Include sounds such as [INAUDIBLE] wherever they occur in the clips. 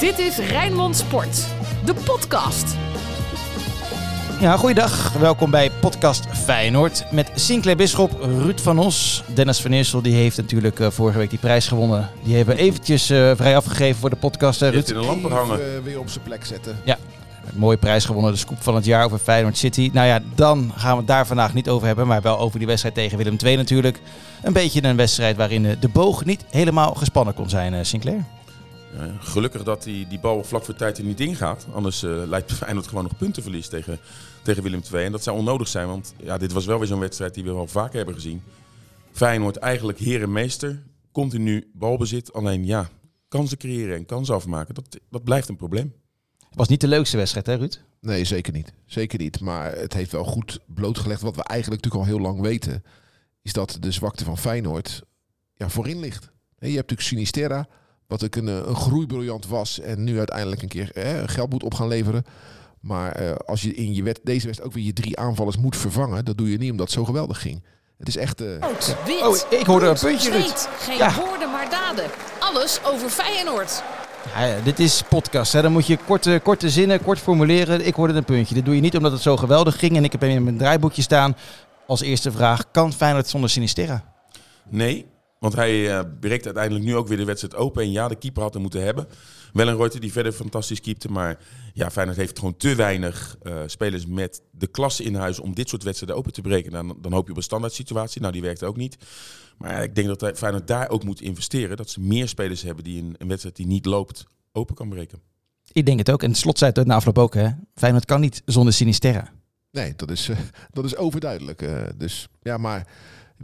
Dit is Rijnmond Sport, de podcast. Ja, goeiedag. Welkom bij podcast Feyenoord met Sinclair Bisschop, Ruud van Os. Dennis van Eersel die heeft natuurlijk uh, vorige week die prijs gewonnen. Die hebben we eventjes uh, vrij afgegeven voor de podcast. Uh, Ruud. in de lampen hangen. Even, weer op zijn plek zetten. Ja, een mooie prijs gewonnen. De scoop van het jaar over Feyenoord City. Nou ja, dan gaan we het daar vandaag niet over hebben. Maar wel over die wedstrijd tegen Willem II natuurlijk. Een beetje een wedstrijd waarin de boog niet helemaal gespannen kon zijn, Sinclair. Uh, gelukkig dat die, die bal vlak voor tijd er niet ingaat. Anders uh, lijkt Feyenoord gewoon nog puntenverlies tegen, tegen Willem II. En dat zou onnodig zijn, want ja, dit was wel weer zo'n wedstrijd die we wel vaker hebben gezien. Feyenoord eigenlijk heer en meester, continu balbezit. Alleen ja, kansen creëren en kansen afmaken, dat, dat blijft een probleem. Het was niet de leukste wedstrijd, hè Ruud? Nee, zeker niet. Zeker niet. Maar het heeft wel goed blootgelegd wat we eigenlijk natuurlijk al heel lang weten. Is dat de zwakte van Feyenoord ja, voorin ligt. Je hebt natuurlijk Sinisterra wat ik een, eh, een groeibriljant was en nu uiteindelijk een keer eh, geld moet op gaan leveren. Maar eh, als je in je wet, deze wedstrijd ook weer je drie aanvallers moet vervangen, dat doe je niet omdat het zo geweldig ging. Het is echt... Uh, wit, oh, ik hoorde een puntje, Ruud. Geen ja. woorden, maar daden. Alles over Feyenoord. Ja, dit is podcast. Hè. Dan moet je korte, korte zinnen, kort formuleren. Ik hoorde een puntje. Dit doe je niet omdat het zo geweldig ging. En ik heb hem in mijn draaiboekje staan. Als eerste vraag, kan Feyenoord zonder Sinisterra? Nee, want hij uh, breekt uiteindelijk nu ook weer de wedstrijd open. En ja, de keeper had hem moeten hebben. Wel een Reuter die verder fantastisch keepte. Maar ja, Feyenoord heeft gewoon te weinig uh, spelers met de klasse in huis om dit soort wedstrijden open te breken. Dan, dan hoop je op een standaard situatie. Nou, die werkt ook niet. Maar ik denk dat Feyenoord daar ook moet investeren. Dat ze meer spelers hebben die een, een wedstrijd die niet loopt open kan breken. Ik denk het ook. En slot zei het na afloop ook. Hè? Feyenoord kan niet zonder Sinisterra. Nee, dat is, uh, [LAUGHS] dat is overduidelijk. dus ja, maar...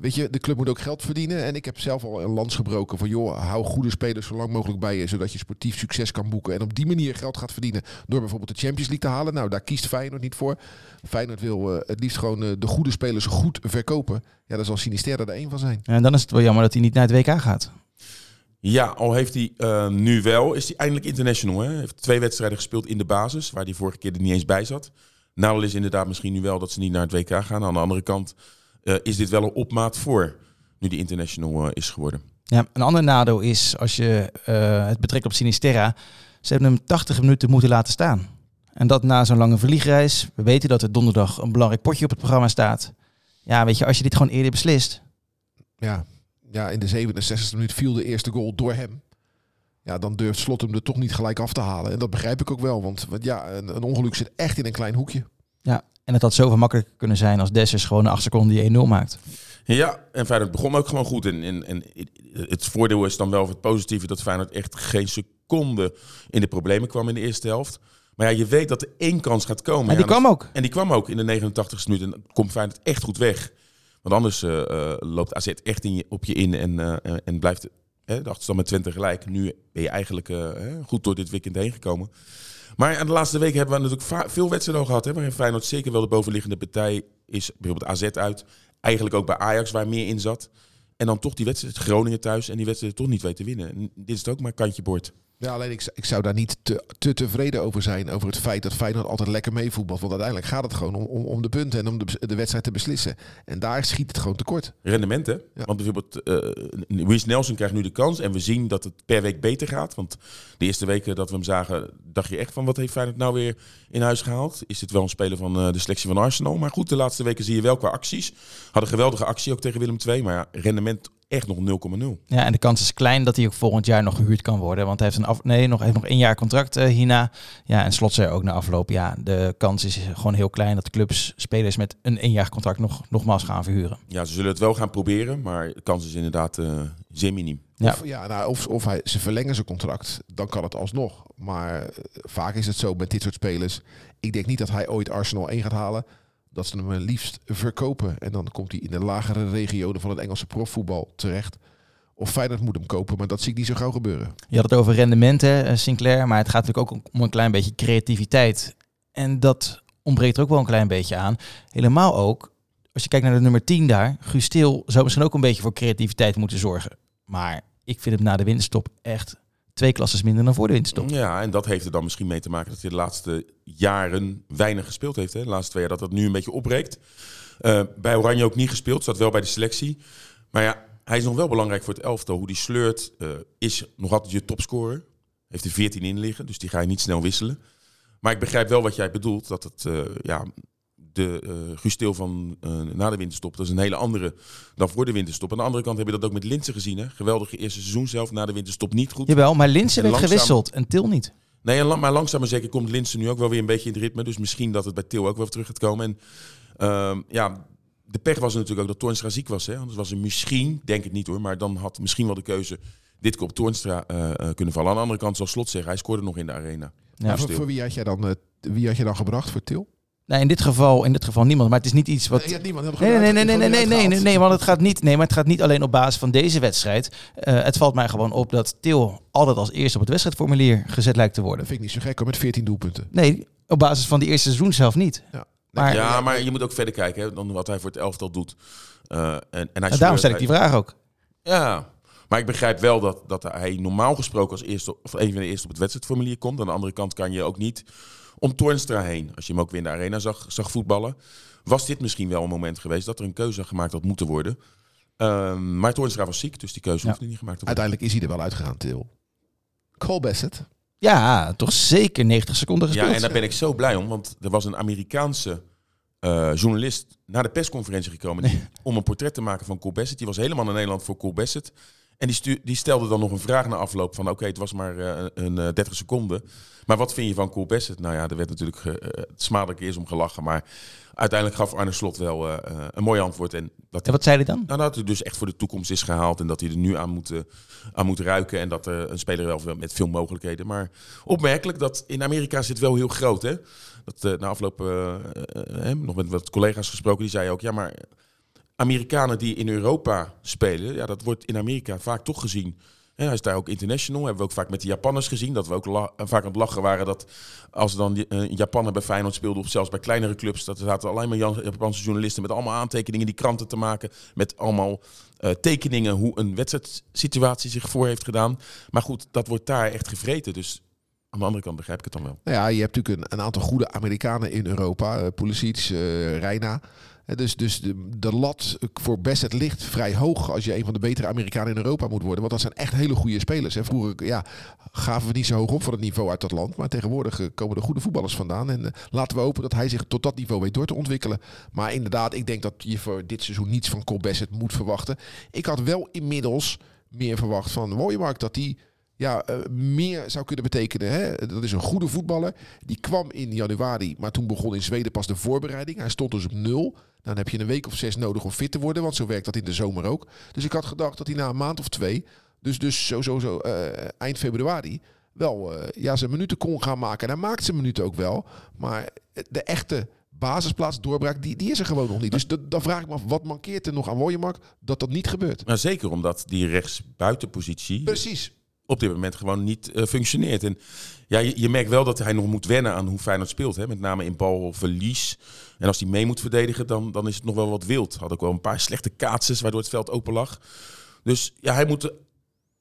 Weet je, de club moet ook geld verdienen. En ik heb zelf al een lans gebroken van... joh, hou goede spelers zo lang mogelijk bij je... zodat je sportief succes kan boeken. En op die manier geld gaat verdienen... door bijvoorbeeld de Champions League te halen. Nou, daar kiest Feyenoord niet voor. Feyenoord wil uh, het liefst gewoon uh, de goede spelers goed verkopen. Ja, daar zal Sinisterra er één van zijn. En dan is het wel jammer dat hij niet naar het WK gaat. Ja, al heeft hij uh, nu wel, is hij eindelijk international. Hij heeft twee wedstrijden gespeeld in de basis... waar hij vorige keer er niet eens bij zat. Nou is inderdaad misschien nu wel dat ze niet naar het WK gaan. Aan de andere kant is dit wel een opmaat voor nu die international uh, is geworden. Ja, een ander nadeel is als je uh, het betrekt op Sinisterra, ze hebben hem 80 minuten moeten laten staan. En dat na zo'n lange vliegreis. We weten dat er donderdag een belangrijk potje op het programma staat. Ja, weet je, als je dit gewoon eerder beslist. Ja, ja in de 67e minuut viel de eerste goal door hem. Ja, dan durft Slot hem er toch niet gelijk af te halen. En dat begrijp ik ook wel, want, want ja, een, een ongeluk zit echt in een klein hoekje. Ja, en het had zoveel makkelijker kunnen zijn als Dessers gewoon een 8 seconden die 1-0 maakt. Ja, en Feyenoord begon ook gewoon goed. En, en, en het voordeel is dan wel het positieve dat Feyenoord echt geen seconde in de problemen kwam in de eerste helft. Maar ja, je weet dat er één kans gaat komen. En die kwam ook. En die kwam ook in de 89ste minuut. En dan komt Feyenoord echt goed weg. Want anders uh, uh, loopt AZ echt in je, op je in en, uh, en blijft hè, de achterstand met 20 gelijk. Nu ben je eigenlijk goed door dit weekend heen gekomen. Maar de laatste weken hebben we natuurlijk veel wedstrijden gehad. Hè, waarin Feyenoord zeker wel de bovenliggende partij is. Bijvoorbeeld AZ uit. Eigenlijk ook bij Ajax waar meer in zat. En dan toch die wedstrijd Groningen thuis. En die wedstrijd toch niet weten winnen. dit is ook maar kantje bord. Ja, alleen ik, ik zou daar niet te, te, tevreden over zijn. Over het feit dat Feyenoord altijd lekker meevoetbalt. Want uiteindelijk gaat het gewoon om, om, om de punten en om de, de wedstrijd te beslissen. En daar schiet het gewoon tekort. Rendement, hè? Ja. Want bijvoorbeeld, uh, Nelson krijgt nu de kans. En we zien dat het per week beter gaat. Want de eerste weken dat we hem zagen, dacht je echt van... wat heeft Feyenoord nou weer in huis gehaald? Is dit wel een speler van uh, de selectie van Arsenal? Maar goed, de laatste weken zie je wel qua acties. Had een geweldige actie ook tegen Willem II. Maar ja, rendement echt nog 0,0. Ja, en de kans is klein dat hij ook volgend jaar nog gehuurd kan worden. Want hij heeft een af, nee, nog, heeft nog één jaar contract uh, hierna. Ja, en slot zei ook na afloop. Ja, de kans is gewoon heel klein dat de clubs spelers met een één contract nog, nogmaals gaan verhuren. Ja, ze zullen het wel gaan proberen, maar de kans is inderdaad uh, zeer minim. Ja, of, ja nou, of, of hij, ze verlengen zijn contract, dan kan het alsnog. Maar uh, vaak is het zo met dit soort spelers. Ik denk niet dat hij ooit Arsenal 1 gaat halen dat ze hem liefst verkopen. En dan komt hij in de lagere regionen van het Engelse profvoetbal terecht. Of Feyenoord moet hem kopen, maar dat zie ik niet zo gauw gebeuren. Je had het over rendementen, eh, Sinclair, maar het gaat natuurlijk ook om een klein beetje creativiteit. En dat ontbreekt er ook wel een klein beetje aan. Helemaal ook, als je kijkt naar de nummer 10 daar, Guus Stil zou misschien ook een beetje voor creativiteit moeten zorgen. Maar ik vind hem na de winststop echt twee klasses minder dan voor de winterstop. Ja, en dat heeft er dan misschien mee te maken dat hij de laatste jaren weinig gespeeld heeft. Hè? De laatste twee jaar dat dat nu een beetje opbreekt. Uh, bij Oranje ook niet gespeeld, zat wel bij de selectie. Maar ja, hij is nog wel belangrijk voor het elftal. Hoe die sleurt, uh, is nog altijd je topscorer. Heeft er 14 in liggen, dus die ga je niet snel wisselen. Maar ik begrijp wel wat jij bedoelt. Dat het, eh, ja, de uh, Gusteel van uh, na de winterstop, dat is een hele andere dan voor de winterstop. Aan de andere kant heb je dat ook met Linsen gezien. Hè? Geweldige eerste seizoen zelf, na de winterstop niet goed. Jawel, maar Linsen werd langzaam- gewisseld en Til niet. Nee, en lang- maar langzaam maar zeker komt Linsen nu ook wel weer een beetje in het ritme. Dus misschien dat het bij Til ook wel terug gaat komen. En ehm, ja, de pech was natuurlijk ook dat Toornstra ziek was. Hè? Anders was er misschien, denk het niet hoor, maar dan had misschien wel de keuze dit keer op Toornstra eh, eh, kunnen vallen. Aan de andere kant zal Slot zeggen, hij scoorde nog in de arena. Ja. Voor, voor wie had jij dan, eh, wie had je dan gebracht voor Til? Nee, in dit geval, in dit geval niemand. Maar het is niet iets wat. Nee, niemand. Nee, nee, nee, nee, nee, nee, nee, nee, nee, want het gaat niet. Nee, maar het gaat niet alleen op basis van deze wedstrijd. Eh, het valt mij gewoon op dat Til altijd als eerste op het wedstrijdformulier gezet lijkt te worden. Dat vind ik niet zo gek hoor, met 14 doelpunten. Nee, op basis van die eerste seizoen zelf niet. Ja. Maar ja, maar je moet ook verder kijken hè, dan wat hij voor het elftal doet. Eh, en, en hij en daarom stel ik die vraag ook. Ja, maar ik begrijp wel dat, dat hij normaal gesproken als eerste of een van de eerste op het wedstrijdformulier komt. Aan de andere kant kan je ook niet om Toornstra heen. Als je hem ook weer in de arena zag, zag voetballen, was dit misschien wel een moment geweest dat er een keuze gemaakt had moeten worden. Ehm, maar Toornstra was ziek, dus die keuze Ja. hoefde niet gemaakt te worden. Uiteindelijk is hij er wel uitgegaan, Til. Cole Bassett. Ja, toch zeker 90 seconden gespeeld. Ja, en daar ben ik zo blij om, want er was een Amerikaanse eh, journalist naar de persconferentie gekomen die, om een portret te maken van Cole Bassett. Die was helemaal naar Nederland voor Cole Bassett. En die, stu- die stelde dan nog een vraag na afloop van oké, het was maar eh, een eh, 30 seconden. Maar wat vind je van Cole Bassett? Nou ja, er werd natuurlijk eh, eh, het smadelijk eerst om gelachen. Maar uiteindelijk gaf Arne Slot wel eh, eh, een mooi antwoord. En dat En wat zei hij dan? nou, dat hij dus echt voor de toekomst is gehaald en dat hij er nu aan moet, eh, aan moet ruiken. En dat er een speler wel met veel mogelijkheden. Maar opmerkelijk dat in Amerika zit wel heel groot. Hè? Dat, eh, na afloop eh, eh, eh, nog met wat collega's gesproken, die zeiden ook, ja, maar Amerikanen die in Europa spelen, ja, dat wordt in Amerika vaak toch gezien. Hij is daar ook international. Hebben we ook vaak met de Japanners gezien. Dat we ook la- vaak aan het lachen waren dat als dan eh, Japaner bij Feyenoord speelde, of zelfs bij kleinere clubs, dat er zaten alleen maar Japanse journalisten met allemaal aantekeningen die kranten te maken. Met allemaal eh, tekeningen hoe een wedstrijdsituatie zich voor heeft gedaan. Maar goed, dat wordt daar echt gevreten. Dus aan de andere kant begrijp ik het dan wel. Nou ja, je hebt natuurlijk een, aantal goede Amerikanen in Europa. eh Pulisic, eh Reina. Dus, dus de, de lat voor Bassett ligt vrij hoog als je een van de betere Amerikanen in Europa moet worden. Want dat zijn echt hele goede spelers. Hè. Vroeger ja, gaven we niet zo hoog op voor het niveau uit dat land. Maar tegenwoordig eh, komen er goede voetballers vandaan. En eh, laten we hopen dat hij zich tot dat niveau weet door te ontwikkelen. Maar inderdaad, ik denk dat je voor dit seizoen niets van Cole Bassett moet verwachten. Ik had wel inmiddels meer verwacht van Wooyemark dat hij ja, eh, meer zou kunnen betekenen. Hè? Dat is een goede voetballer. Die kwam in januari, maar toen begon in Zweden pas de voorbereiding. Hij stond dus op nul. Dan heb je een week of zes nodig om fit te worden, want zo werkt dat in de zomer ook. Dus ik had gedacht dat hij na een maand of twee, dus, dus zo, zo, zo eh, eind februari, wel eh, ja, zijn minuten kon gaan maken. En hij maakt zijn minuten ook wel. Maar de echte basisplaats doorbraak, die, die is er gewoon nog niet. Dus dat- dan vraag ik me af, wat mankeert er nog aan Wooyemark dat dat niet gebeurt? Maar zeker omdat die rechtsbuitenpositie Precies. Op dit moment gewoon niet eh, functioneert. En ja, je, je merkt wel dat hij nog moet wennen aan hoe Feyenoord speelt. Hè? Met name in balverlies. En als hij mee moet verdedigen, dan, dan is het nog wel wat wild. Had ook wel een paar slechte kaatses, waardoor het veld open lag. Dus ja, hij moet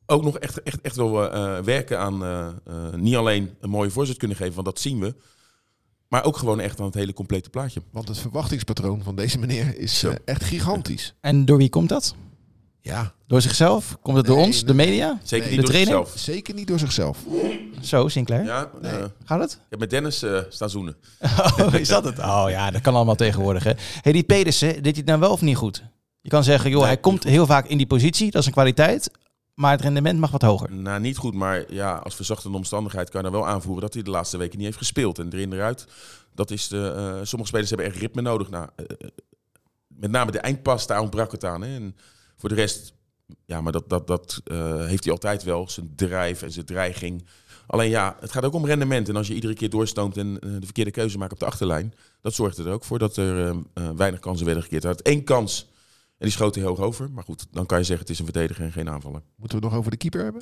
ook nog echt, echt, echt wel eh, werken aan eh, eh, niet alleen een mooie voorzet kunnen geven, want dat zien we. Maar ook gewoon echt aan het hele complete plaatje. Want het verwachtingspatroon van deze meneer is eh, echt gigantisch. En door wie komt dat? Ja, Door zichzelf? Komt het door Nee, ons, nee. de media? Zeker Nee, niet de door trainer? zichzelf. zeker niet door zichzelf. Zo, Sinclair. Ja, Nee. eh, Gaat het? ik heb met Dennis eh, staan zoenen. [LAUGHS] Oh, is dat het? Oh ja, dat kan allemaal tegenwoordig. Hè. Hey, die Pedersen, deed hij het nou wel of niet goed? Je kan zeggen, joh, Nee, hij komt heel vaak in die positie. Dat is een kwaliteit. Maar het rendement mag wat hoger. Nou, niet goed, maar ja, als verzachtende omstandigheid kan je dan wel aanvoeren dat hij de laatste weken niet heeft gespeeld. En erin eruit, dat is de, eh, sommige spelers hebben echt ritme nodig. Nou, met name de eindpas, daar ontbrak het aan. Hè. En voor de rest, ja, maar dat, dat, dat eh, heeft hij altijd wel, zijn drijf en zijn dreiging. Alleen ja, het gaat ook om rendement. En als je iedere keer doorstoomt en eh, de verkeerde keuze maakt op de achterlijn, dat zorgt er ook voor dat er eh, weinig kansen werden gekeerd. Hij had één kans en die schoot hij hoog over. Maar goed, dan kan je zeggen het is een verdediger en geen aanvaller. Moeten we het nog over de keeper hebben?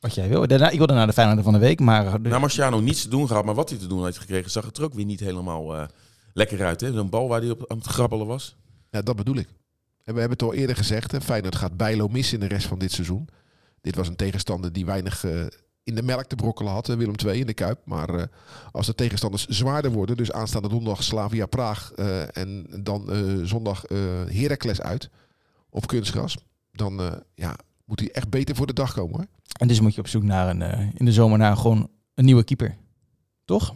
Wat jij wil. Daarna, ik wilde naar de Feyenoord van de week, maar... de- Nou, Marciano niets te doen gehad, maar wat hij te doen heeft gekregen, zag het er ook weer niet helemaal eh, lekker uit. hè? Zo'n bal waar hij op aan het grabbelen was. Ja, dat bedoel ik. En we hebben het al eerder gezegd. Hè, Feyenoord gaat Bijlo missen in de rest van dit seizoen. Dit was een tegenstander die weinig eh, in de melk te brokkelen had. Willem II in de Kuip. Maar eh, als de tegenstanders zwaarder worden. Dus aanstaande donderdag Slavia Praag. eh, en dan zondag Heracles uit. Op kunstgras. Dan ja, moet hij echt beter voor de dag komen hoor. En dus moet je op zoek naar een, in de zomer naar gewoon een nieuwe keeper. Toch?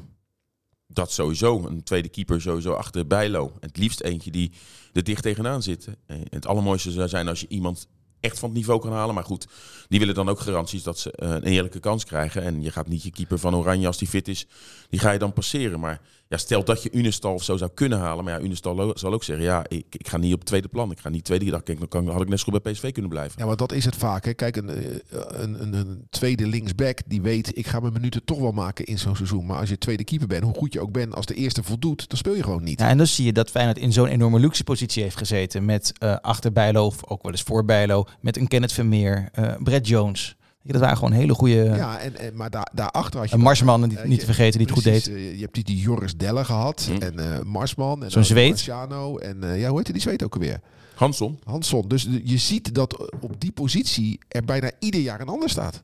Dat sowieso. Een tweede keeper sowieso achter Bijlo. Het liefst eentje die er dicht tegenaan zit. En het allermooiste zou zijn als je iemand echt van het niveau kan halen. Maar goed, die willen dan ook garanties dat ze eh, een eerlijke kans krijgen. En je gaat niet je keeper van Oranje, als die fit is, die ga je dan passeren. Maar ja, stel dat je Unestal of zo zou kunnen halen. Maar ja, Unestal lo- zal ook zeggen, ja, ik, ik ga niet op het tweede plan. Ik ga niet tweede dag kijken. Dan kan, had ik net zo goed bij PSV kunnen blijven. Ja, maar dat is het vaak. Hè. Kijk, een, eh, een, een, een tweede linksback die weet, ik ga mijn minuten toch wel maken in zo'n seizoen. Maar als je tweede keeper bent, hoe goed je ook bent, als de eerste voldoet, dan speel je gewoon niet. Ja, en dan zie je dat Feyenoord in zo'n enorme luxe positie heeft gezeten. Met eh achter Bijlo, of ook wel eens voor Bijlo. Met een Kenneth Vermeer, eh Brett Jones. Ja, dat waren gewoon hele goede... Ja, en, en, maar daar, daarachter had je... Een Marsman, niet, Eh, niet te vergeten, die het goed deed. eh, je hebt die, die Joris Delle gehad. Hm. En eh, Marsman. En Zo'n Zweed. Marciano. En eh, ja, hoe heet die Zweed ook alweer? Hansson, Hansson. Dus je ziet dat op die positie er bijna ieder jaar een ander staat.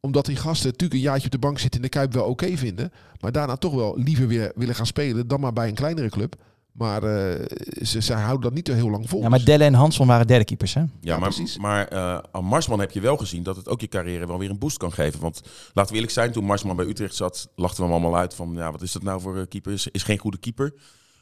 Omdat die gasten natuurlijk een jaartje op de bank zitten in de Kuip wel oké vinden. Maar daarna toch wel liever weer willen gaan spelen dan maar bij een kleinere club. Maar eh, ze, ze houden dat niet zo heel lang vol. Ja, maar Delle en Hansson waren derde keepers, hè? Ja, Ja, maar, precies. maar eh, aan Marsman heb je wel gezien dat het ook je carrière wel weer een boost kan geven. Want laten we eerlijk zijn, toen Marsman bij Utrecht zat, lachten we hem allemaal uit van, ja, wat is dat nou voor een keeper? Is, is geen goede keeper.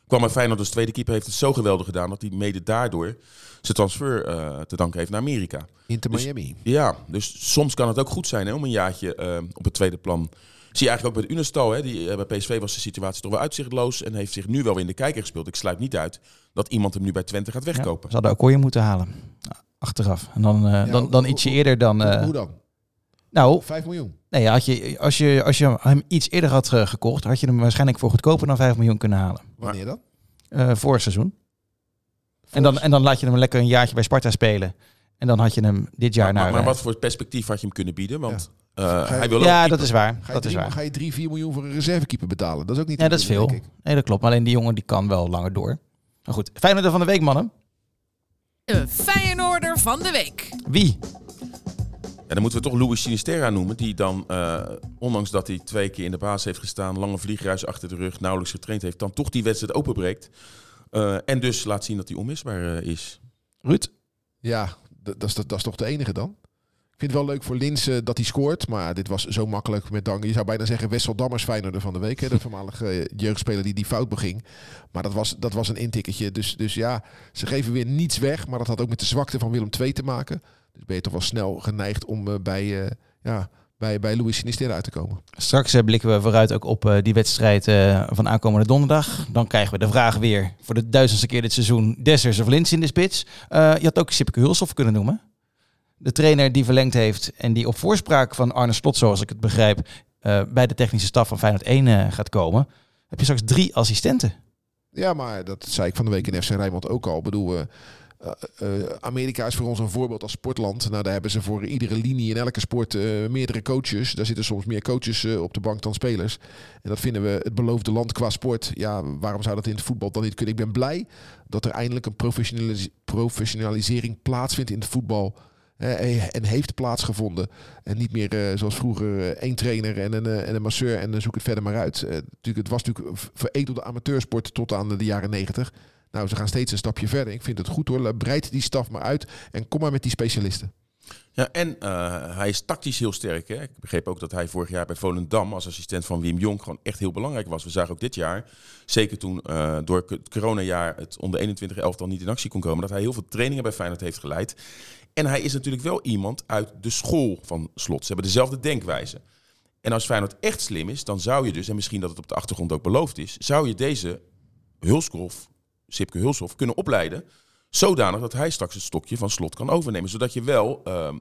Kwam bij Feyenoord als tweede keeper, heeft het zo geweldig gedaan dat hij mede daardoor zijn transfer eh, te danken heeft naar Amerika. Inter dus- Miami. Ja, dus soms kan het ook goed zijn hè, om een jaartje eh, op het tweede plan. Zie je eigenlijk ook bij Unestal. Hè, die, eh, bij PSV was de situatie toch wel uitzichtloos en heeft zich nu wel weer in de kijker gespeeld. Ik sluit niet uit dat iemand hem nu bij Twente gaat Ja, wegkopen. ze hadden Okoye moeten halen. Achteraf. En dan, eh, dan, dan ietsje eerder dan... eh, Hoe dan? nou, 5 miljoen. nee, had je, als, je, als je hem iets eerder had eh, gekocht... had je hem waarschijnlijk voor goedkoper dan 5 miljoen kunnen halen. Wanneer dan? Eh vorig seizoen. En dan, en dan laat je hem lekker een jaartje bij Sparta spelen. En dan had je hem dit jaar maar, naar... maar eh, wat voor perspectief had je hem kunnen bieden? Want eh, Je- hij wil ook ja, dat is waar. Ga je, Dat is waar. ga je 3, 4 miljoen voor een reservekeeper betalen? Dat is ook niet Ja, te dat is veel. Nee, dat klopt. Maar alleen die jongen die kan wel langer door. Maar goed, Feyenoord van de week, mannen. De Feyenoorder van de week. Wie? Ja, dan moeten we toch Louis Sinisterra noemen. Die dan, eh, ondanks dat hij twee keer in de baas heeft gestaan, lange vliegreis achter de rug, nauwelijks getraind heeft, dan toch die wedstrijd openbreekt. Eh, en dus laat zien dat hij onmisbaar eh, is. Ruud? Ja, d- dat is, dat is toch de enige dan? Ik vind het wel leuk voor Linsen dat hij scoort. Maar dit was zo makkelijk met dank. Je zou bijna zeggen Wessel Dammers Feyenoorder van de week. Hè? De voormalige eh, jeugdspeler die die fout beging. Maar dat was, dat was een intikketje. Dus, dus ja, ze geven weer niets weg. Maar dat had ook met de zwakte van Willem II te maken. Dus ben je toch wel snel geneigd om eh, bij, eh, ja, bij, bij Louis Sinisterra uit te komen. Straks blikken we vooruit ook op die wedstrijd van aankomende donderdag. Dan krijgen we de vraag weer voor de duizendste keer dit seizoen. Dessers of Lins in de spits. Je had ook Sipke Hulshoff kunnen noemen. De trainer die verlengd heeft en die op voorspraak van Arne Slot, zoals ik het begrijp, eh, bij de technische staf van Feyenoord 1 eh, gaat komen. Heb je straks drie assistenten. Ja, maar dat zei ik van de week in FC Rijnmond ook al. Ik bedoel, eh, Amerika is voor ons een voorbeeld als sportland. Nou, daar hebben ze voor iedere linie in elke sport meerdere coaches. Daar zitten soms meer coaches op de bank dan spelers. En dat vinden we het beloofde land qua sport. Ja, waarom zou dat in het voetbal dan niet kunnen? Ik ben blij dat er eindelijk een professionalis- professionalisering plaatsvindt in het voetbal. En heeft plaatsgevonden. En niet meer eh, zoals vroeger eh, één trainer en een, eh, en een masseur en dan zoek het verder maar uit. Natuurlijk, het was natuurlijk veredelde amateursport tot aan de jaren negentig. Nou, ze gaan steeds een stapje verder. Ik vind het goed hoor. Breid die staf maar uit en kom maar met die specialisten. Ja, en hij is tactisch heel sterk. Hè? Ik begreep ook dat hij vorig jaar bij Volendam als assistent van Wim Jonk gewoon echt heel belangrijk was. We zagen ook dit jaar, zeker toen door het coronajaar het onder 21 elftal niet in actie kon komen, dat hij heel veel trainingen bij Feyenoord heeft geleid. En hij is natuurlijk wel iemand uit de school van Slot. Ze hebben dezelfde denkwijze. En als Feyenoord echt slim is, dan zou je dus, en misschien dat het op de achtergrond ook beloofd is, zou je deze Hulshoff, Sipke Hulshoff, kunnen opleiden zodanig dat hij straks het stokje van slot kan overnemen. Zodat je wel ehm,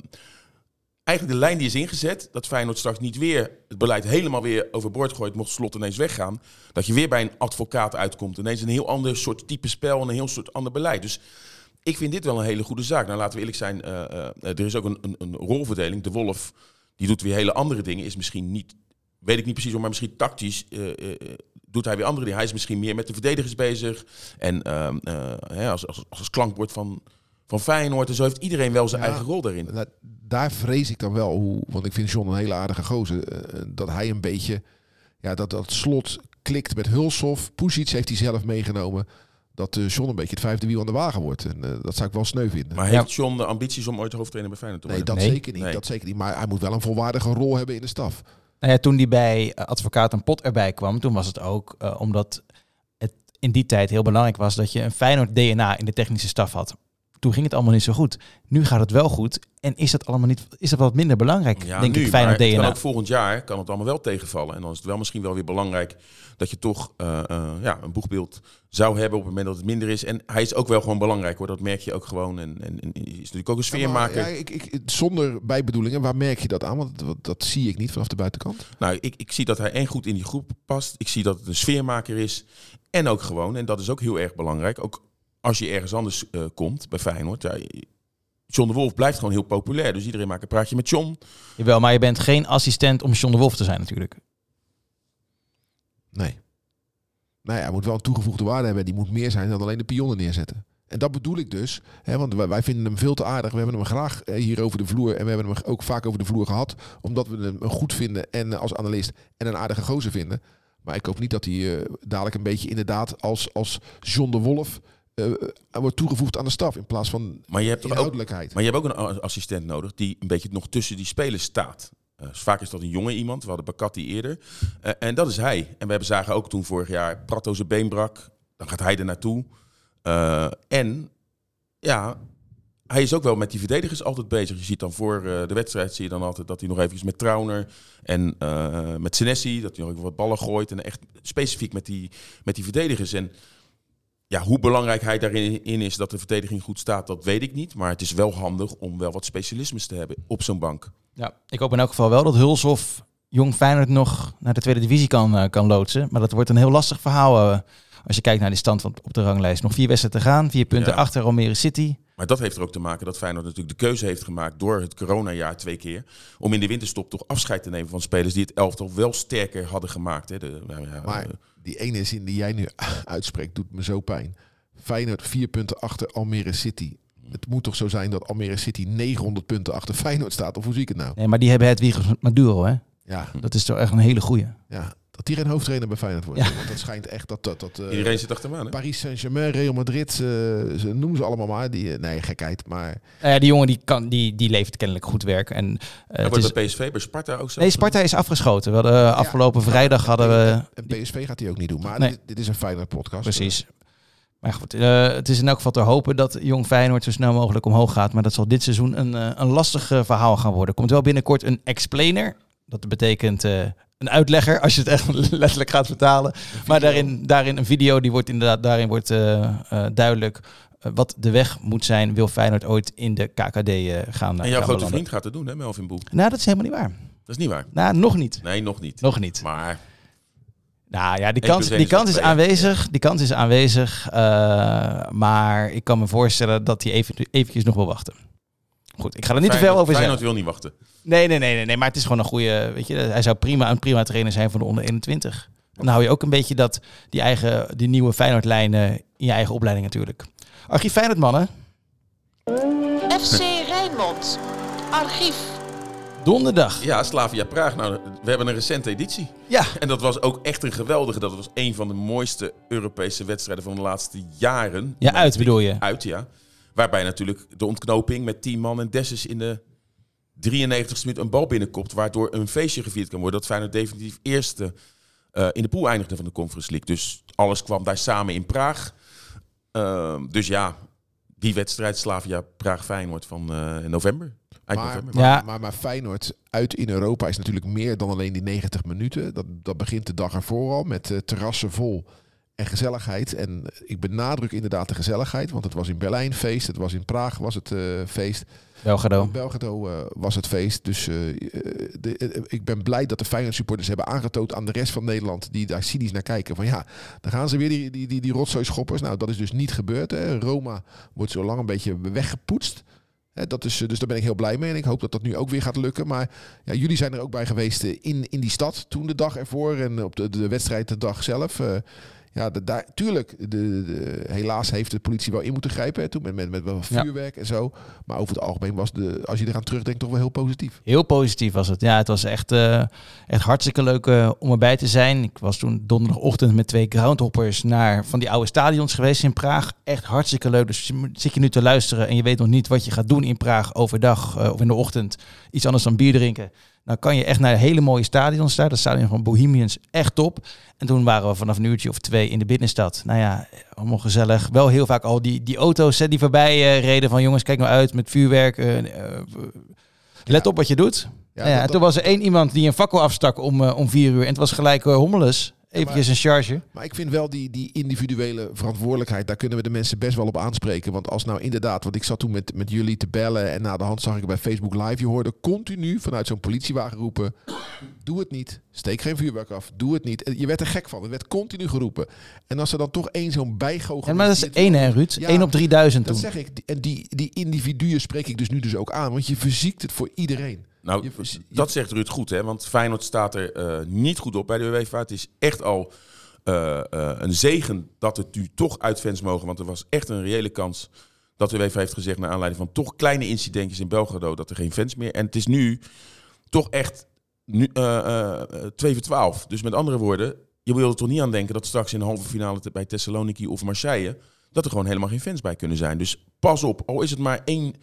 eigenlijk de lijn die is ingezet, dat Feyenoord straks niet weer het beleid helemaal weer overboord gooit, mocht slot ineens weggaan. Dat je weer bij een advocaat uitkomt. Ineens een heel ander soort type spel en een heel soort ander beleid. Dus ik vind dit wel een hele goede zaak. Nou, laten we eerlijk zijn, eh, eh, er is ook een, een, een rolverdeling. De Wolf, die doet weer hele andere dingen, is misschien niet, weet ik niet precies, maar misschien tactisch eh, doet hij weer andere dingen. Hij is misschien meer met de verdedigers bezig. En ehm, eh, hè, als, als, als klankbord van, van Feyenoord. En zo heeft iedereen wel zijn Ja. eigen rol daarin. Nou, daar vrees ik dan wel, hoe, want ik vind John een hele aardige gozer, dat hij een beetje, ja, dat dat slot klikt met Hulshoff. Pusic heeft hij zelf meegenomen. Dat eh John een beetje het vijfde wiel aan de wagen wordt. En eh, dat zou ik wel sneu vinden. Maar heeft John de ambities om ooit hoofdtrainer bij Feyenoord te nee, worden? dat Nee. zeker niet. Nee. Dat zeker niet. Maar hij moet wel een volwaardige rol hebben in de staf. Nou ja, toen die bij eh, advocaat en pot erbij kwam, toen was het ook omdat het in die tijd heel belangrijk was dat je een Feyenoord DNA in de technische staf had. Toen ging het allemaal niet zo goed. Nu gaat het wel goed. En is dat allemaal niet, is dat wat minder belangrijk, Ja, denk nu, ik, Feyenoord maar het kan DNA. ook volgend jaar kan het allemaal wel tegenvallen. En dan is het wel misschien wel weer belangrijk dat je toch eh, eh, ja, een boegbeeld zou hebben op het moment dat het minder is. En hij is ook wel gewoon belangrijk hoor. Dat merk je ook gewoon. En, en, en is natuurlijk ook een sfeermaker. Ja, maar, ja, ik, ik, zonder bijbedoelingen, waar merk je dat aan? Want dat, dat zie ik niet vanaf de buitenkant. Nou, ik, ik zie dat hij en goed in die groep past. Ik zie dat het een sfeermaker is. En ook gewoon, en dat is ook heel erg belangrijk. Ook als je ergens anders eh, komt bij Feyenoord. Ja, John de Wolf blijft gewoon heel populair. Dus iedereen maakt een praatje met John. Jawel, maar je bent geen assistent om John de Wolf te zijn natuurlijk. Nee. Nou ja, hij moet wel een toegevoegde waarde hebben. Die moet meer zijn dan alleen de pionnen neerzetten. En dat bedoel ik dus. Hè, want wij, vinden hem veel te aardig. We hebben hem graag eh, hier over de vloer. En we hebben hem ook vaak over de vloer gehad. Omdat we hem goed vinden en eh, als analist. En een aardige gozer vinden. Maar ik hoop niet dat hij eh, dadelijk een beetje inderdaad als, als John de Wolf... eh, wordt toegevoegd aan de staf. In plaats van Maar je hebt ook. Maar je hebt ook een assistent nodig die een beetje nog tussen die spelers staat. Eh, dus vaak is dat een jonge iemand. We hadden Bakati eerder. Eh, en dat is hij. En we hebben zagen ook toen vorig jaar Prato zijn been brak. Dan gaat hij er naartoe. En ja, hij is ook wel met die verdedigers altijd bezig. Je ziet dan voor de wedstrijd zie je dan altijd dat hij nog even met Trauner en met Senesi, dat hij nog even wat ballen gooit. En echt specifiek met die, met die verdedigers. En ja, hoe belangrijk hij daarin in is dat de verdediging goed staat, dat weet ik niet. Maar het is wel handig om wel wat specialismes te hebben op zo'n bank. Ja, ik hoop in elk geval wel dat Hulshoff Jong Feyenoord nog naar de tweede divisie kan, eh, kan loodsen. Maar dat wordt een heel lastig verhaal eh, als je kijkt naar de stand van, op de ranglijst. Nog vier wedstrijden te gaan, vier punten Ja. achter Almere City. Maar dat heeft er ook te maken dat Feyenoord natuurlijk de keuze heeft gemaakt door het coronajaar twee keer. Om in de winterstop toch afscheid te nemen van spelers die het elftal wel sterker hadden gemaakt. Hè. De, nou ja, Maar eh, die ene zin die jij nu [LAUGHS] uitspreekt, doet me zo pijn. Feyenoord vier punten achter Almere City. Het moet toch zo zijn dat Almere City 900 punten achter Feyenoord staat? Of hoe zie ik het nou? Nee, maar die hebben het Wiegers Maduro, hè? Ja, Dat is toch echt een hele goeie. ja. Dat die geen hoofdtrainer bij Feyenoord wordt. Want dat schijnt echt dat... dat, dat eh, iedereen zit achter me aan. Hè? Paris Saint-Germain, Real Madrid, eh, ze noemen ze allemaal maar. Die, eh, nee, gekheid. Maar Nou ja, die jongen die, kan, die, die levert kennelijk goed werk. En, eh, Hij het wordt is, bij PSV, bij Sparta ook zo. nee, Sparta is afgeschoten. We hadden, afgelopen Ja, vrijdag hadden we... En PSV gaat hij ook niet doen. Maar Nee. dit, dit is een Feyenoord podcast. Precies. Maar goed, eh, het is in elk geval te hopen dat Jong Feyenoord zo snel mogelijk omhoog gaat. Maar dat zal dit seizoen een, een lastig verhaal gaan worden. Er komt wel binnenkort een explainer. Dat betekent eh, een uitlegger, als je het echt [LAUGHS] letterlijk gaat vertalen. Maar daarin, daarin een video, die wordt inderdaad, daarin wordt eh, eh, duidelijk eh, wat de weg moet zijn. Wil Feyenoord ooit in de KKD eh, gaan en gaan jouw grote vriend gaat het doen, hè, Melvin Boel. Nou, dat is helemaal niet waar. Dat is niet waar. Nou, nog niet. Nee, nog niet. Nog niet. Maar Nou ja, die kans, die kans is aanwezig. Die kans is aanwezig. maar ik kan me voorstellen dat hij even, eventjes nog wil wachten. Goed, ik ga er niet te veel over Feyenoord zeggen. wil niet wachten. Nee, nee, nee, nee, nee. Maar het is gewoon een goede. Weet je, hij zou prima een prima trainer zijn voor de onder 21. Dan hou je ook een beetje dat die eigen, die nieuwe Feyenoord-lijnen in je eigen opleiding natuurlijk. Archief Feyenoord, mannen. FC Rijnmond. Archief. Donderdag. Ja, Slavia Praag. Nou, we hebben een recente editie. Ja, En dat was ook echt een geweldige. Dat was een van de mooiste Europese wedstrijden van de laatste jaren. ja uit bedoel je. Uit, ja. Waarbij natuurlijk de ontknoping met 10 man en Dessus in de 93ste minuut een bal binnenkopt. Waardoor een feestje gevierd kan worden. Dat Feyenoord definitief eerste eh, in de pool eindigde van de Conference League. Dus alles kwam daar samen in Praag. Ehm, dus ja, die wedstrijd Slavia Praag-Feyenoord van eh, november. Eind Maar, november. maar, Ja. maar, maar Feyenoord uit in Europa is natuurlijk meer dan alleen die 90 minuten. Dat, dat begint de dag ervoor al met eh, terrassen vol en gezelligheid. En ik benadruk inderdaad de gezelligheid, want het was in Berlijn feest, het was in Praag was het eh, feest. Belgrado. In Belgrado eh, was het feest. Dus eh, de, ik ben blij dat de Feyenoord supporters hebben aangetoond aan de rest van Nederland die daar cynisch naar kijken. Van ja, dan gaan ze weer die, die, die, die rotzooi schoppers. Nou, dat is dus niet gebeurd. Hè. Roma wordt zo lang een beetje weggepoetst. Dat is, dus daar ben ik heel blij mee. En ik hoop dat dat nu ook weer gaat lukken. Maar ja, jullie zijn er ook bij geweest in, in die stad toen de dag ervoor. En op de, de wedstrijd de dag zelf. Ja, de, daar, tuurlijk, de, de, helaas heeft de politie wel in moeten grijpen. Hè, toen met, met, met wel Ja. vuurwerk en zo. Maar over het algemeen was de, als je eraan terugdenkt, toch wel heel positief. Heel positief was het. Ja, het was echt, eh, echt hartstikke leuk eh, om erbij te zijn. Ik was toen donderdagochtend met twee groundhoppers naar van die oude stadions geweest in Praag. Echt hartstikke leuk. Dus zit je nu te luisteren en je weet nog niet wat je gaat doen in Praag overdag eh, of in de ochtend. Iets anders dan bier drinken. Dan kan je echt naar hele mooie stadions daar. Dat stadion van Bohemians, echt top. En toen waren we vanaf een uurtje of twee in de binnenstad. Nou ja, allemaal gezellig. Wel heel vaak al die, die auto's hè, die voorbij eh, reden van jongens, kijk nou uit met vuurwerk. eh, eh, let Ja. op wat je doet. Ja, dat- en toen was er één iemand die een fakkel afstak om, om vier uur. En het was gelijk hommeles. Eventjes een charge. Maar ik vind wel die, die individuele verantwoordelijkheid, daar kunnen we de mensen best wel op aanspreken. Want als nou inderdaad, want ik zat toen met, met jullie te bellen en na de hand zag ik bij Facebook Live, je hoorde continu vanuit zo'n politiewagen roepen, doe het niet, steek geen vuurwerk af, doe het niet. Je werd er gek van, het werd continu geroepen. En als er dan toch één zo'n bijgoochel... Ja, maar dat is één hè Ruud? Ja, Eén op 3000 Dat toen. zeg ik. En die, die individuen spreek ik dus nu dus ook aan, want je verziekt het voor iedereen. Nou, Je- dat zegt Ruud goed, hè? Want Feyenoord staat er eh, niet goed op bij de UEFA. Het is echt al eh, eh, een zegen dat het nu toch uit fans mogen. Want er was echt een reële kans dat de UEFA heeft gezegd... naar aanleiding van toch kleine incidentjes in Belgrado... dat er geen fans meer... En het is nu toch echt nu, eh, eh, eh, 2 voor 12. Dus met andere woorden, je wil er toch niet aan denken... dat straks in de halve finale bij Thessaloniki of Marseille... dat er gewoon helemaal geen fans bij kunnen zijn. Dus pas op, al is het maar één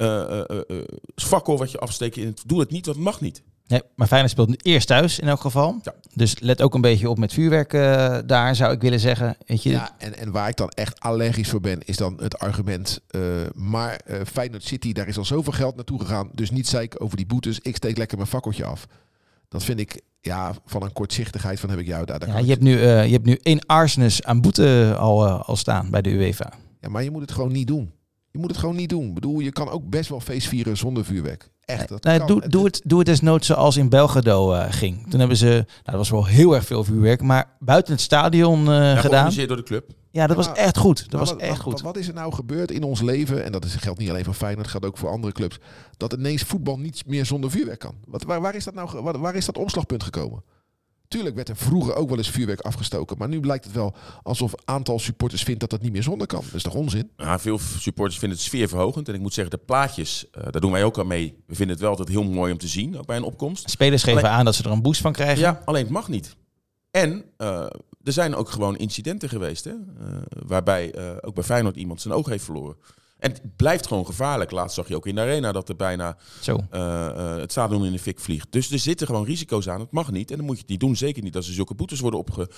eh eh, eh, eh, fakkel wat je afsteekt. in het- Doe het niet, want het mag niet. Nee, maar Feyenoord speelt nu eerst thuis in elk geval. Ja. Dus let ook een beetje op met vuurwerk daar, zou ik willen zeggen. Weet je, Ja, en, en waar ik dan echt allergisch voor ben, is dan het argument. eh, maar eh Feyenoord City, daar is al zoveel geld naartoe gegaan. Dus niet zeiken over die boetes. Ik steek lekker mijn fakkeltje af. Dat vind ik, ja, van een kortzichtigheid van heb ik jou daar. daar ja, je, hebt nu, je hebt nu één arsenis aan boete al, al staan bij de UEFA. ja, maar je moet het gewoon niet doen. Je moet het gewoon niet doen. Ik bedoel, je kan ook best wel feest vieren zonder vuurwerk. Echt, dat Nee, kan. doe, doe, het, doe het desnoods zoals in Belgrado eh, ging. Toen hebben ze, nou, dat was wel heel erg veel vuurwerk, maar buiten het stadion eh, Ja, gedaan. georganiseerd door de club. Ja, dat was maar- echt goed. Dat Maar was wat, echt goed. Wat, wat is er nou gebeurd in ons leven? En dat is, geldt niet alleen voor Feyenoord, geldt ook voor andere clubs. Dat ineens voetbal niet meer zonder vuurwerk kan. Wat, waar, waar is dat nou? waar is dat omslagpunt gekomen? Tuurlijk werd er vroeger ook wel eens vuurwerk afgestoken. Maar nu blijkt het wel alsof een aantal supporters vindt dat dat niet meer zonder kan. Dat is toch onzin? Ja, veel supporters vinden het sfeerverhogend. En ik moet zeggen, de plaatjes, eh, daar doen wij ook aan mee. We vinden het wel altijd heel mooi om te zien, ook bij een opkomst. Spelers geven Alleen- aan dat ze er een boost van krijgen. Ja, alleen het mag niet. En eh, er zijn ook gewoon incidenten geweest, hè, eh, waarbij ook bij Feyenoord iemand zijn oog heeft verloren. En het blijft gewoon gevaarlijk. Laatst zag je ook in de arena dat er bijna Zo. eh, eh, het stadion in de fik vliegt. Dus er zitten gewoon risico's aan. Het mag niet. En dan moet je het niet doen. Zeker niet als er zulke boetes worden opge-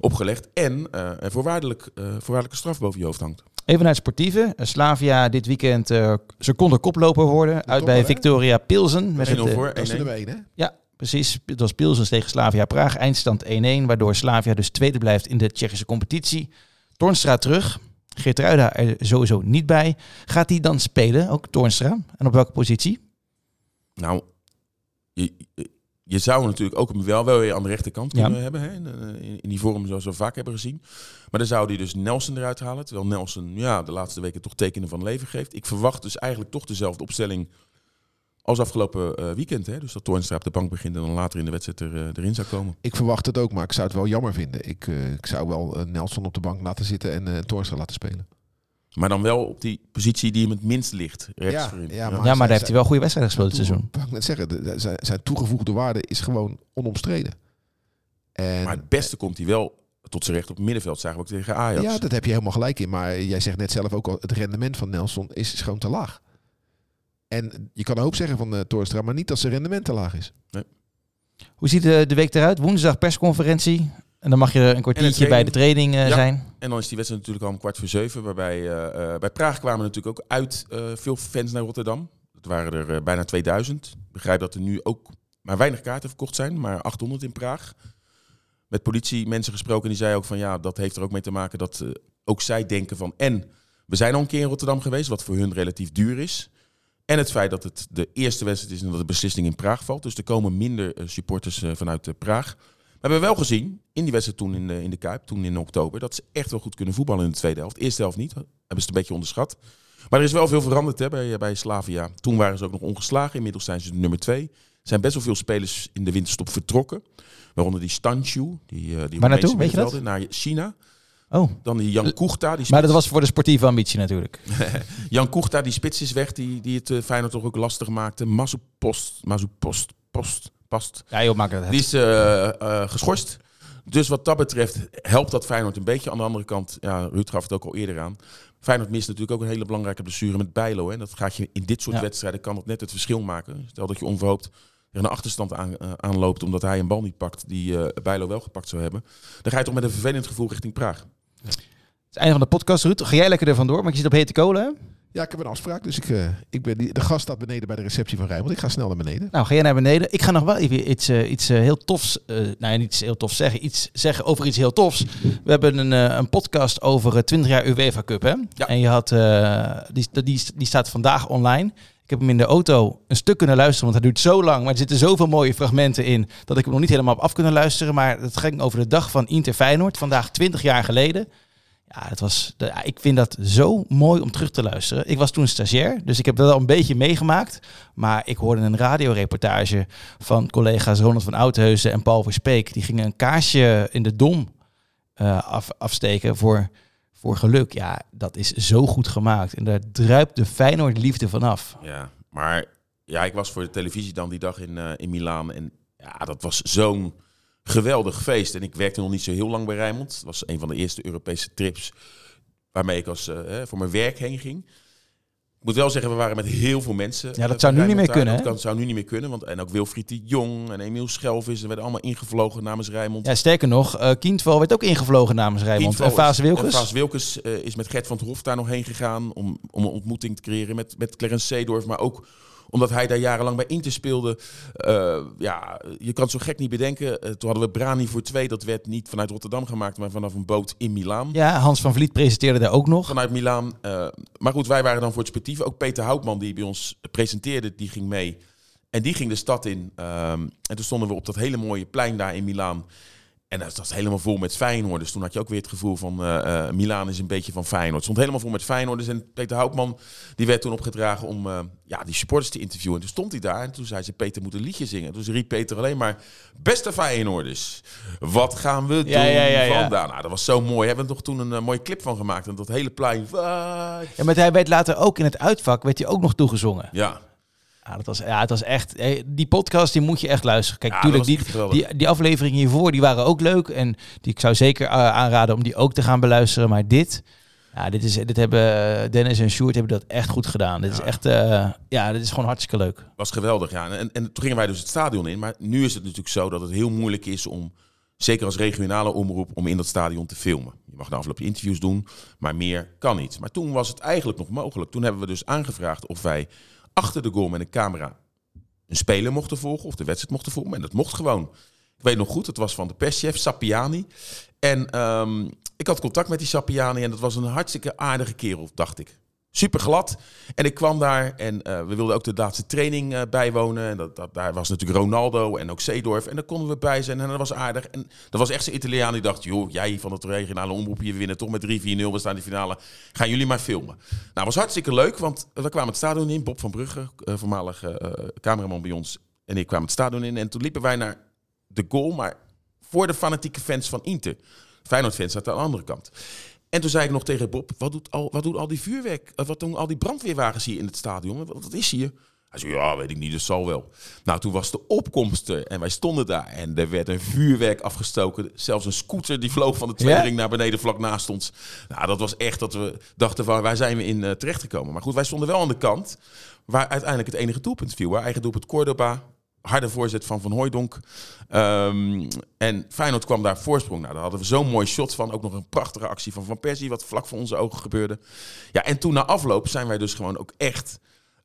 opgelegd. En eh er voorwaardelijk, eh, voorwaardelijke straf boven je hoofd hangt. Even naar het sportieve. Slavia dit weekend eh ze konden koploper worden. uit topper, bij hè? Victoria Pilsen. Met 1-0 het, eh, voor, Dat is er 1-1. nummer één, hè? Ja, precies. Het was Pilsen tegen Slavia Praag. Eindstand 1-1. Waardoor Slavia dus tweede blijft in de Tsjechische competitie. Tornstra terug. Geertruida er sowieso niet bij. Gaat hij dan spelen, ook Tornstra? En op welke positie? Nou, je, zou natuurlijk ook hem wel, wel weer aan de rechterkant Ja. kunnen hebben. Hè? In, eh, in, in die vorm zoals we vaak hebben gezien. Maar dan zou hij dus Nelson eruit halen. Terwijl Nelson ja, de laatste weken toch tekenen van leven geeft. Ik verwacht dus eigenlijk toch dezelfde opstelling als afgelopen eh, weekend. Hè? Dus dat Toornstra op de bank begint en dan later in de wedstrijd er, eh, erin zou komen. Ik verwacht het ook, maar ik zou het wel jammer vinden. Ik, eh, ik zou wel Nelson op de bank laten zitten en eh Toornstra laten spelen. Maar dan wel op die positie die hem het minst ligt. Rechts Ja, voorin. ja, maar- ja, maar daar heeft hij wel goede wedstrijden gespeeld dit seizoen. ik net zeggen, de- de- zijn, zijn toegevoegde waarde is gewoon onomstreden. En, Maar het beste komt hij wel tot zijn recht op het middenveld. Zagen we ook tegen Ajax. Ja, dat heb je helemaal gelijk in. Maar jij zegt net zelf ook al, het rendement van Nelson is, is gewoon te laag. En je kan een hoop zeggen van uh, Torstra, maar niet dat zijn rendement te laag is. Hoe ziet de, de week eruit? Woensdag persconferentie. En dan mag je een kwartiertje bij de training eh, Ja. zijn. En dan is die wedstrijd natuurlijk al om kwart voor zeven. Waarbij eh, eh, bij Praag kwamen natuurlijk ook uit eh, veel fans naar Rotterdam. Dat waren er eh, bijna 2000. Ik begrijp dat er nu ook maar weinig kaarten verkocht zijn. Maar 800 in Praag. Met politie mensen gesproken. Die zei ook van ja, dat heeft er ook mee te maken dat eh, ook zij denken van... En we zijn al een keer in Rotterdam geweest. Wat voor hun relatief duur is. En het feit dat het de eerste wedstrijd is en dat de beslissing in Praag valt. Dus er komen minder eh, supporters eh, vanuit eh, Praag. We hebben wel gezien, in die wedstrijd toen in de, in de Kuip, toen in oktober, dat ze echt wel goed kunnen voetballen in de tweede helft. Eerste helft niet, hebben ze het een beetje onderschat. Maar er is wel veel veranderd hè, bij, bij Slavia. Toen waren ze ook nog ongeslagen, inmiddels zijn ze nummer twee. Er zijn best wel veel spelers in de winterstop vertrokken. Waaronder die Stanchu, die, eh die Waar naartoe? Weet je dat? Naar China. Oh, Dan die Jan Koegta, die maar dat was voor de sportieve ambitie natuurlijk. [LAUGHS] Jan Koegta, die spits is weg, die, die het eh, Feyenoord toch ook lastig maakte. Mazu Post, Mazu Post, Post, Past. Ja joh, maak het. Die is eh, eh, geschorst. Dus wat dat betreft helpt dat Feyenoord een beetje. Aan de andere kant, ja, Ruud gaf het ook al eerder aan. Feyenoord mist natuurlijk ook een hele belangrijke blessure met Bijlo. Hè. Dat gaat je in dit soort Ja. wedstrijden kan dat net het verschil maken. Stel dat je onverhoopt tegen een achterstand aan, eh, aanloopt omdat hij een bal niet pakt die eh Bijlo wel gepakt zou hebben. Dan ga je toch met een vervelend gevoel richting Praag. Het einde van de podcast, Ruud. Ga jij lekker er vandoor? Want je zit op hete kolen, hè? Ja, ik heb een afspraak, dus ik, eh, ik ben die, de gast staat beneden bij de receptie van Rijnmond. Ik ga snel naar beneden. Nou, ga jij naar beneden. Ik ga nog wel even iets, eh, iets eh, heel tofs, eh nou ja, niet iets heel tofs zeggen, iets zeggen over iets heel tofs. We hebben een, eh, een podcast over eh, 20 jaar UEFA Cup, hè? Ja. En je had, eh, die, die, die staat vandaag online. Ik heb hem in de auto een stuk kunnen luisteren, want hij duurt zo lang. Maar er zitten zoveel mooie fragmenten in dat ik hem nog niet helemaal af kunnen luisteren. Maar het ging over de dag van Inter Feyenoord, vandaag 20 jaar geleden. Ja, dat was, ik vind dat zo mooi om terug te luisteren. Ik was toen stagiair, dus ik heb dat wel een beetje meegemaakt. Maar ik hoorde een radioreportage van collega's Ronald van Oudheusen en Paul Verspeek. Die gingen een kaarsje in de dom eh, af, afsteken voor, voor geluk. Ja, dat is zo goed gemaakt. En daar druipt de Feyenoord liefde vanaf. Ja, maar ja, ik was voor de televisie dan die dag in, eh in Milaan. En ja, dat was zo'n geweldig feest. En ik werkte nog niet zo heel lang bij Rijnmond. Het was een van de eerste Europese trips waarmee ik als, eh, voor mijn werk heen ging. Ik moet wel zeggen, we waren met heel veel mensen. Ja, dat eh, zou nu niet meer kunnen, hè? Dat zou nu niet meer kunnen. Want, en ook Wilfried de Jong en Emiel Schelvis. Ze werden allemaal ingevlogen namens Rijnmond. Ja, sterker nog, eh Kindval werd ook ingevlogen namens Rijnmond. En Vaas Wilkes. en Vaas Wilkes eh, is met Gert van het Hof daar nog heen gegaan om, om een ontmoeting te creëren met, met Clarence Seedorf. Maar ook omdat hij daar jarenlang bij Inter speelde. Eh, ja, je kan het zo gek niet bedenken. Eh, toen hadden we Brani voor twee. Dat werd niet vanuit Rotterdam gemaakt, maar vanaf een boot in Milaan. Ja, Hans van Vliet presenteerde daar ook nog. Vanuit Milaan. Eh, maar goed, wij waren dan voor het sportieve. Ook Peter Houtman, die bij ons presenteerde, die ging mee. En die ging de stad in. Ehm, en toen stonden we op dat hele mooie plein daar in Milaan. En dat was helemaal vol met Feyenoorders. Toen had je ook weer het gevoel van eh Milaan is een beetje van Feyenoord. Het stond helemaal vol met Feyenoorders. En Peter Houtman die werd toen opgedragen om eh, ja, die supporters te interviewen. En toen stond hij daar en toen zei ze, Peter moet een liedje zingen. Toen riep Peter alleen maar, beste Feyenoorders, wat gaan we doen Ja, ja, ja, vandaag? Nou, dat was zo mooi. Hebben we er nog toen een mooie clip van gemaakt. En dat hele plein. Ja, maar hij werd later ook in het uitvak werd hij ook nog toegezongen. ja. Ja, dat was, ja, het was echt. eh, Die podcast die moet je echt luisteren. Kijk, Ja, tuurlijk, dat die, die, die afleveringen hiervoor die waren ook leuk. En die ik zou zeker eh, aanraden om die ook te gaan beluisteren. Maar dit, ja, dit, is, dit hebben Dennis en Sjoerd hebben dat echt goed gedaan. Dit is Ja. echt, eh, ja, dit is gewoon hartstikke leuk. was geweldig, ja. En, en toen gingen wij dus het stadion in. Maar nu is het natuurlijk zo dat het heel moeilijk is om, zeker als regionale omroep, om in dat stadion te filmen. Je mag de afgelopen interviews doen, maar meer kan niet. Maar toen was het eigenlijk nog mogelijk. Toen hebben we dus aangevraagd of wij achter de goal met een camera een speler mochten volgen of de wedstrijd mochten volgen. En dat mocht gewoon. Ik weet nog goed, het was van de perschef Sapiani. En ehm, ik had contact met die Sapiani en dat was een hartstikke aardige kerel, dacht ik. Super glad. En ik kwam daar en eh, we wilden ook de laatste training eh, bijwonen. En dat, dat, daar was natuurlijk Ronaldo en ook Seedorf. En daar konden we bij zijn en dat was aardig. En dat was echt zo'n Italiaan die dacht... joh, jij van het regionale omroep hier we winnen toch met 3-4-0. We staan in de finale. Gaan jullie maar filmen. Nou, was hartstikke leuk, want we kwamen het stadion in. Bob van Brugge, eh, voormalig cameraman bij ons. En ik kwamen het stadion in. En toen liepen wij naar de goal, maar voor de fanatieke fans van Inter. Feyenoord-fans aan de andere kant. En toen zei ik nog tegen Bob, wat doet al, wat doet al die vuurwerk, eh, wat doen al die brandweerwagens hier in het stadion? Wat, is hier? Hij zei, ja, weet ik niet, dat zal wel. Nou, toen was de opkomst er en wij stonden daar en er werd een vuurwerk afgestoken. Zelfs een scooter die vloog van de tweede Ja? ring naar beneden vlak naast ons. Nou, dat was echt dat we dachten, van, waar zijn we in eh, terechtgekomen? Maar goed, wij stonden wel aan de kant waar uiteindelijk het enige doelpunt viel. Waar eigen doelpunt Cordoba, harde voorzet van Van Hooijdonk. Ehm, en Feyenoord kwam daar voorsprong. Nou, daar hadden we zo'n mooi shot van. Ook nog een prachtige actie van Van Persie, wat vlak voor onze ogen gebeurde. Ja, en toen na afloop zijn wij dus gewoon ook echt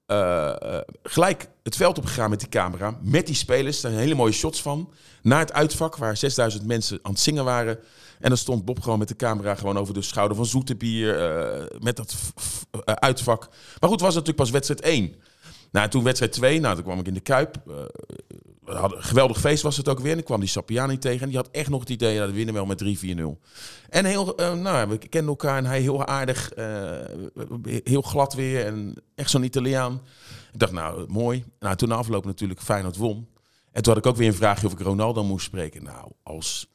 eh, eh, gelijk het veld opgegaan met die camera. Met die spelers, daar zijn hele mooie shots van. Naar het uitvak, waar 6000 mensen aan het zingen waren. En dan stond Bob gewoon met de camera gewoon over de schouder van Zoetebier. eh met dat uitvak. Maar goed, was natuurlijk pas wedstrijd 1. Nou, toen wedstrijd 2, nou, toen kwam ik in de Kuip. Eh, we hadden, een geweldig feest was het ook weer. En kwam die Sapiani tegen. En die had echt nog het idee, dat we winnen wel met 3-4-0. En heel, eh, nou, we kenden elkaar en hij heel aardig. eh, heel glad weer. En echt zo'n Italiaan. Ik dacht, nou, mooi. Nou, toen afloop natuurlijk Feyenoord won. En toen had ik ook weer een vraagje of ik Ronaldo moest spreken. Nou, als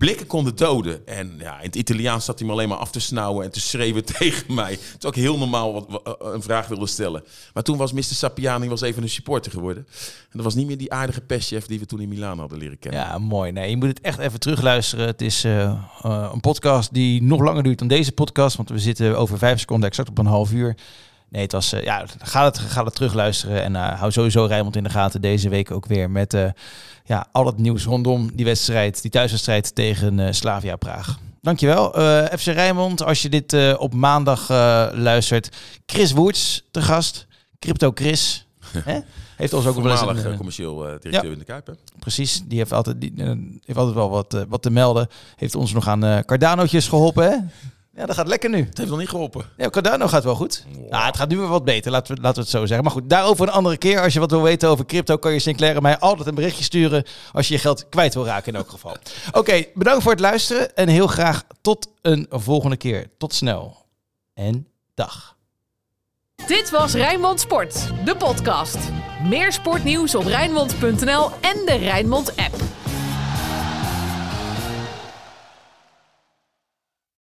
blikken konden doden. En ja, in het Italiaans zat hij me alleen maar af te snauwen en te schreeuwen [LAUGHS] tegen mij. Toen ik heel normaal wat, eh, een vraag wilde stellen. Maar toen was Mr. Sapiani was even een supporter geworden. En dat was niet meer die aardige perschef die we toen in Milaan hadden leren kennen. Ja, mooi. Nee, je moet het echt even terugluisteren. Het is eh, eh, een podcast die nog langer duurt dan deze podcast. Want we zitten over vijf seconden exact op een half uur. Nee, het was... eh, ja, ga het, ga het terugluisteren. En eh, hou sowieso Rijnmond in de gaten deze week ook weer. Met eh, ja, al het nieuws rondom die wedstrijd. Die thuiswedstrijd tegen Slavia Praag. Dankjewel. FC Rijnmond, als je dit op maandag luistert. Chris Woerts te gast. Crypto Chris. [LAUGHS] Heeft ons ook een, eh, commercieel directeur ja. in de Kuip. Hè? Precies, die heeft altijd, die, heeft altijd wel wat, wat te melden. Heeft ons nog aan Cardanootjes geholpen, hè? Ja, dat gaat lekker nu. Het heeft nog niet geholpen. Ja, Cardano gaat wel goed. Nou, het gaat nu weer wat beter, laten we, laten we het zo zeggen. Maar goed, daarover een andere keer. Als je wat wil weten over crypto, kan je Sinclair en mij altijd een berichtje sturen. Als je je geld kwijt wil raken in elk geval. [LAUGHS] Oké, bedankt voor het luisteren. En heel graag tot een volgende keer. Tot snel. En dag. Dit was Rijnmond Sport, de podcast. Meer sportnieuws op Rijnmond.nl en de Rijnmond app.